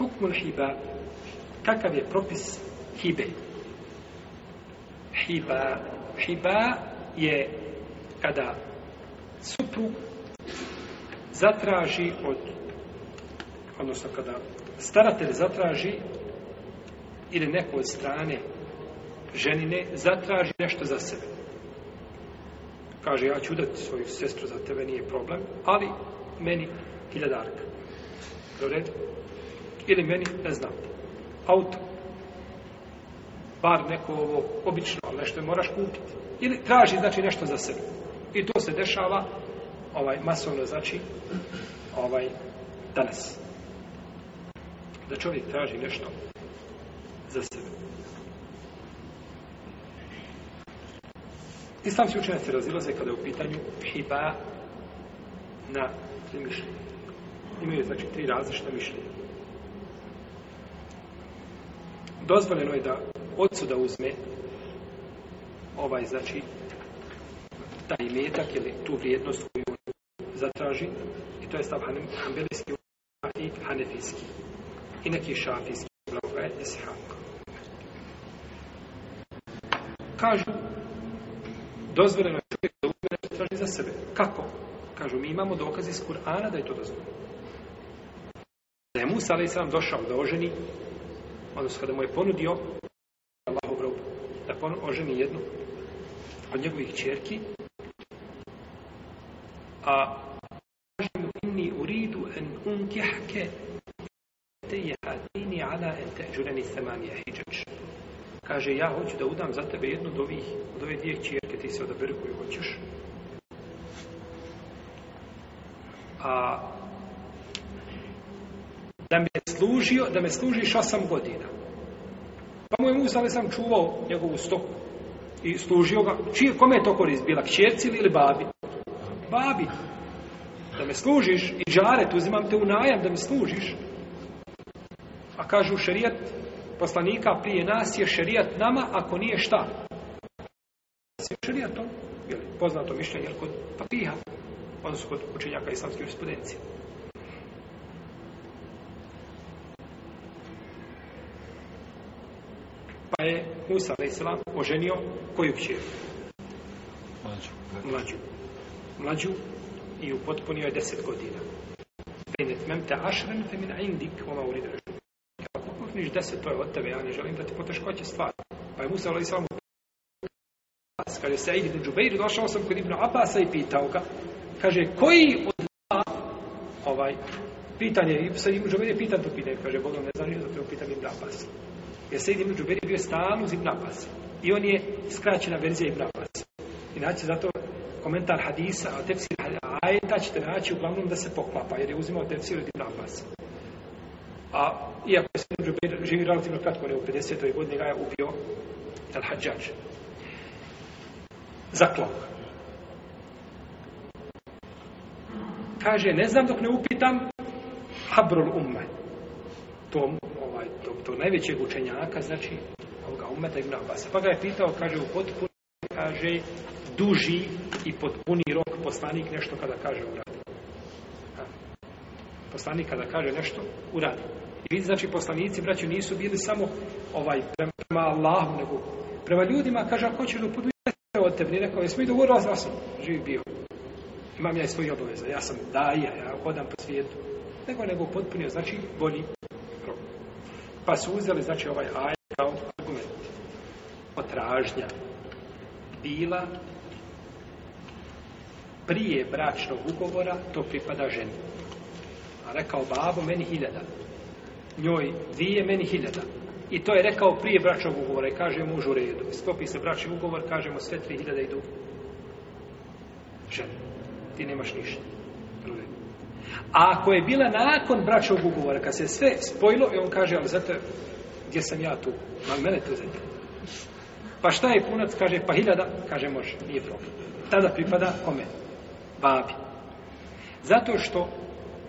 hukmul hiba kakav je propis hibe hiba hiba je kada suprug zatraži od odnosno kada staratelj zatraži ili neko od strane ženine zatraži nešto za sebe kaže ja ću udati svoju sestru za tebe nije problem ali meni hiljadarka dobro ili meni, ne znam, auto. Bar neko ovo, obično, ali nešto je moraš kupiti. Ili traži, znači, nešto za sebe. I to se dešava, ovaj, masovno, znači, ovaj, danas. Da čovjek traži nešto za sebe. Islamski učenjaci razilaze kada je u pitanju hiba na primišljenje. Imaju, znači, tri različite mišljenje. dozvoljeno je da ocu da uzme ovaj, znači, taj metak ili tu vrijednost koju on zatraži. I to je stav han Hanbelijski i Hanefijski. I neki šafijski je Ishak. Kažu, dozvoljeno je čovjek da uzme nešto traži za sebe. Kako? Kažu, mi imamo dokaz iz Kur'ana da je to dozvoljeno. Da je Musa, ali sam došao da oženi odnosno kada mu je ponudio Allahov rob da pon oženi jednu od njegovih čerki a kaže mu inni uridu en unkihke te je hatini ala en te žureni semanija hijđač kaže ja hoću da udam za tebe jednu od, ovih, od ove dvije čerke ti se odabiru koju hoćeš a služio da me služiš osam godina. Pa mu je muz, ali sam čuvao njegovu stoku i služio ga. Čije, kome je to korist bila? Kćerci ili, ili babi? Babi. Da me služiš i džaret, uzimam te u najam da me služiš. A kažu šerijat poslanika prije nas je šerijat nama ako nije šta. Šerijatom, je li poznato mišljenje, jer kod papija, odnosno kod učenjaka islamske jurisprudencije. Pa je Musa a.s. oženio koju kćeru? Mlađu. Dakle. Mlađu. Mlađu i upotpunio je deset godina. Fejnet mem te ašren fe min indik oma uri držu. Kako upotpuniš deset, to je od tebe, ja ne želim da ti poteškoće stvar. Pa je Musa a.s. Kad je se Ibn Džubeir došao sam kod Ibn Abasa i pitao ga, kaže, koji od dva, ovaj, pitanje, sad Ibn Džubeir je pitan to pitanje, kaže, Bogom ne znam, zato je pitan Ibn Abasa. Jer Sejid Ibn Džuberi bio stalno iz Ibn Abbas. I on je skraćena verzija Ibn Abbas. I naći zato komentar hadisa, a tefsir ajeta ćete naći uglavnom da se poklapa, jer je uzimao tefsir od Ibn Abbas. A iako se Ibn Džuberi živi relativno kratko, ne u 50. godini ga je ubio El Hadžač. Zaklop. Kaže, ne znam dok ne upitam Habrul Umman. Tom tog najvećeg učenjaka, znači, ovoga umeta Ibn Abasa. Pa ga je pitao, kaže, u potpuni, kaže, duži i potpuni rok poslanik nešto kada kaže uradi. Ha. Poslanik kada kaže nešto uradi. I vidi, znači, poslanici, braću, nisu bili samo ovaj, prema Allahu, nego prema ljudima, kaže, ako ćeš da upodujete od tebe, nije rekao, jesmo i dogovorila, ja sam živ bio. Imam ja i svoje obaveze, ja sam daja, ja hodam po svijetu. Nego, nego potpunio, znači, bolji Pa su uzeli, znači, ovaj ajet kao argument. Potražnja bila prije bračnog ugovora, to pripada ženi. A rekao babo, meni hiljada. Njoj dvije, meni hiljada. I to je rekao prije bračnog ugovora i kaže muž u redu. Stopi se bračni ugovor, kažemo sve tri hiljada idu ženi. Ti nemaš ništa. Drugi. A ako je bila nakon bračnog ugovora, kad se sve spojilo, i on kaže, ali zato, gdje sam ja tu? Ma mene tu zato. Pa šta je punac? Kaže, pa hiljada? Kaže, može, nije problem. Tada pripada kome? Babi. Zato što,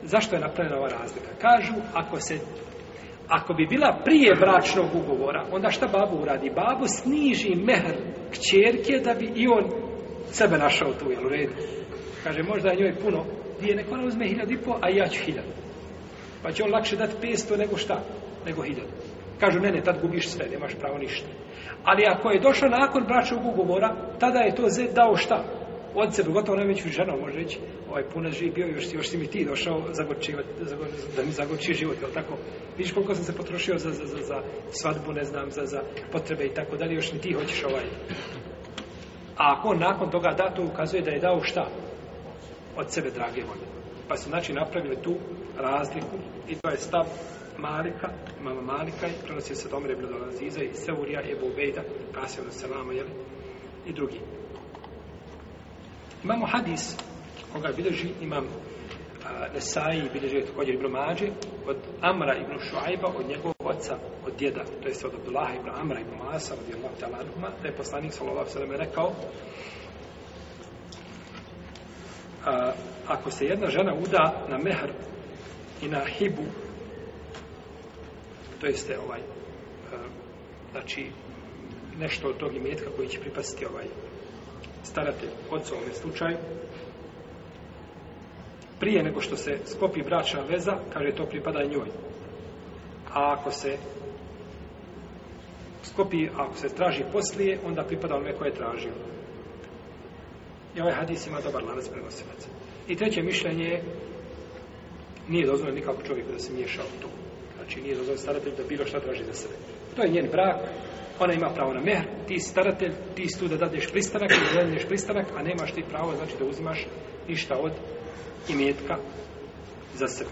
zašto je napravljena ova razlika? Kažu, ako se, ako bi bila prije bračnog ugovora, onda šta babu uradi? Babu sniži mehr kćerke da bi i on sebe našao tu, jel u redu? Kaže, možda je njoj puno dvije, neko ono uzme hiljad i po, a ja ću hiljad. Pa će on lakše dati 500 nego šta? Nego hiljad. Kažu, ne, ne, tad gubiš sve, nemaš pravo ništa. Ali ako je došao nakon bračnog ugovora, tada je to zed dao šta? Od sebe, gotovo ne već u ženo, može reći, ovaj puna živ bio, još, još si mi ti došao da mi zagoči život, je tako? Viš koliko sam se potrošio za, za, za, za svadbu, ne znam, za, za potrebe i tako dalje, još mi ti hoćeš ovaj... A ako nakon toga da, to ukazuje da je dao šta? od sebe drage volje. Pa su znači napravili tu razliku i to je stav Malika, mama Malika i prenosio se Domir ibn Aziza i Seurija Ebu Ubejda, Kasim Selama, jeli, i drugi. Imamo hadis koga bilježi imam Nesai, bilježi je također Ibn Mađe, od Amra ibn Šuajba, od njegovog oca, od djeda, to jest od Abdullaha ibn Amra ibn Masa, od Jelma Talanuma, da je poslanik Salova Sveme rekao, a, ako se jedna žena uda na mehr i na hibu, to jeste ovaj, a, znači, nešto od tog imetka koji će pripasiti ovaj starate od svojom slučaju, prije nego što se skopi bračna veza, kaže to pripada njoj. A ako se skopi, ako se traži poslije, onda pripada onome koje je tražio. I ovaj hadis ima dobar lanac prenosilaca. I treće mišljenje je, nije dozvoljeno nikako čovjeku da se miješa u to. Znači nije dozvoljeno staratelj da bilo šta traži za sebe. To je njen brak, ona ima pravo na mehr, ti staratelj, ti si tu da dadeš pristanak, da dadeš pristanak, a nemaš ti pravo, znači da uzimaš ništa od imetka za sebe.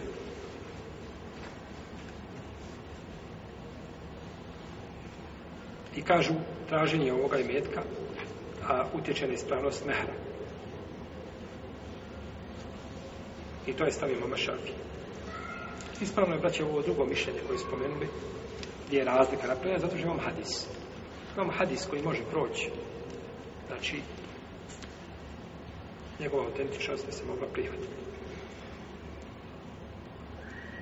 I kažu, traženje ovoga imetka a utječe na ispravnost mehra. I to je stavio mama Šafi. Ispravno je, braće, ovo drugo mišljenje koje spomenuli, gdje je razlika napravljena, zato što imamo hadis. Imamo hadis koji može proći. Znači, njegova autentičnost bi se mogla prihvatiti.